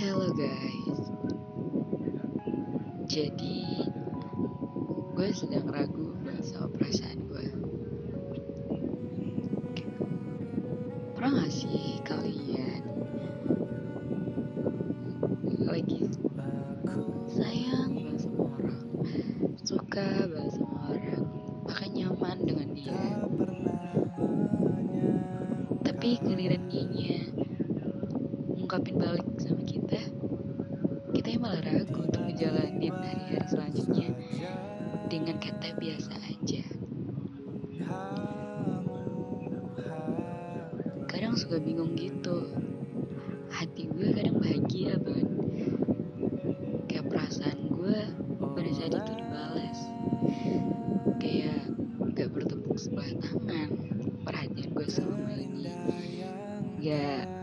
Hello guys. Jadi Gue sedang ragu sama perasaan gue. Pernah gak sih kalian Lagi sayang banget sama orang Suka banget sama orang Bahkan nyaman dengan dia? Tapi giliran dianya Ungkapin balik sama kita Kita yang malah ragu untuk ngejalanin hari-hari selanjutnya Dengan kata biasa aja. Kadang suka bingung gitu. Hati gue kadang bahagia banget. Kayak perasaan gue pada saat itu dibalas. Kayak gak bertepuk sebelah tangan. Perhatian gue selama ini Gak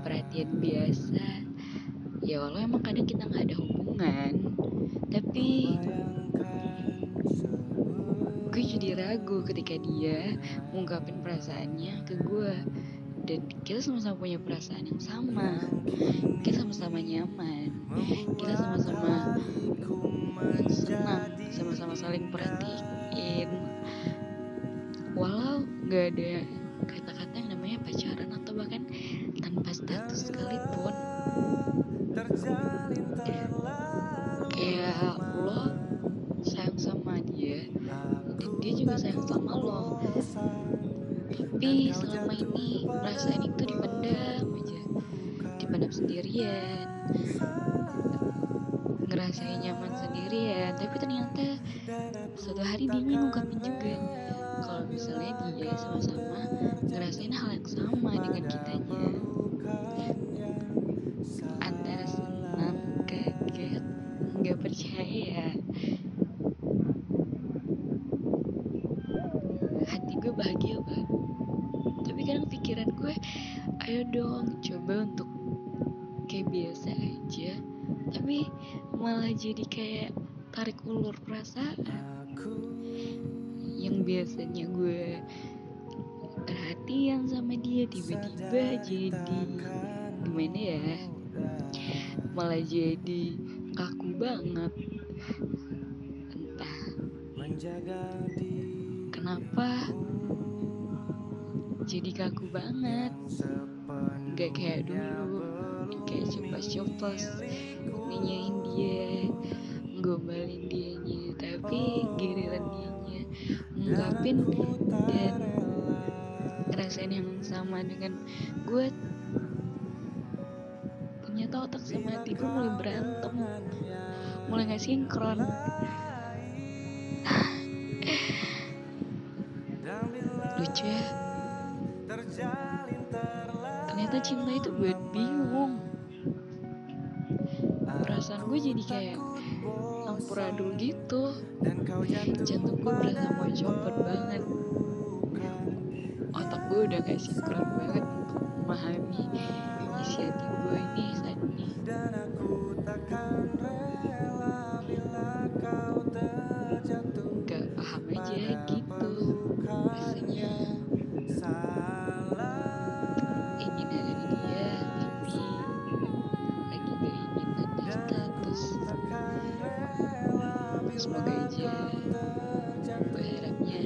perhatian biasa. Ya walau emang kadang kita gak ada hubungan Tapi gue jadi ragu ketika dia mengungkapin perasaannya ke gue. Dan kita sama-sama punya perasaan yang sama. Kita sama-sama nyaman. Kita sama-sama senang. Sama-sama saling perhatiin. Walau nggak ada kata-kata sekalipun kayak lo sayang sama dia. Dan dia juga sayang sama lo. Tapi selama ini perasaan itu dipendam aja. Dipendam sendirian. Ngerasain nyaman sendirian. Tapi ternyata suatu hari dia ngungkapin juga. Kalau misalnya dia sama-sama ngerasain hal yang sama dengan kitanya gue bahagia banget. Tapi kadang pikiran gue ayo dong coba untuk kayak biasa aja. Tapi malah jadi kayak tarik ulur perasaan. Yang biasanya gue perhatian sama dia tiba-tiba jadi gimana ya? malah jadi kaku banget. Entah kenapa jadi kaku banget. Gak kayak dulu kayak ceplos-ceplos nanyain dia ngombalin dianya tapi giliran dianya ngungkapin dan ngerasain yang sama dengan gue ternyata otak sama hati gue mulai berantem. Mulai gak sinkron. Lucu ya cinta itu buat bingung. Perasaan gue jadi kayak ampuradul gitu. Jantung gue berasa mau copot banget. Otak gue udah gak sinkron banget untuk memahami isi hati gue ini saat ini semoga aja berharapnya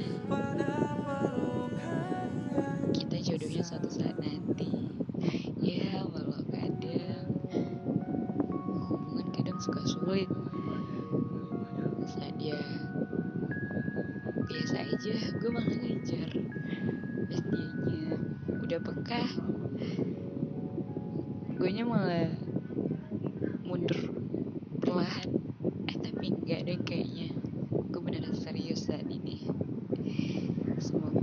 kita jodohnya suatu saat nanti. Ya walau kadang hubungan kadang suka sulit. Saat dia biasa aja gue malah ngejar. Pas dianya udah peka gue nya malah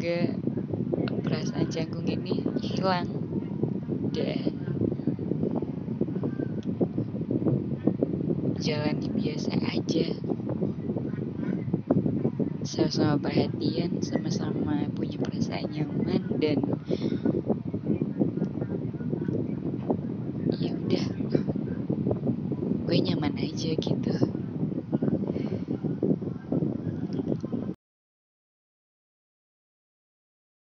semoga perasaan canggung ini hilang dan jalani biasa aja. Sama-sama perhatian sama-sama punya perasaan nyaman dan ya udah gue nyaman aja gitu.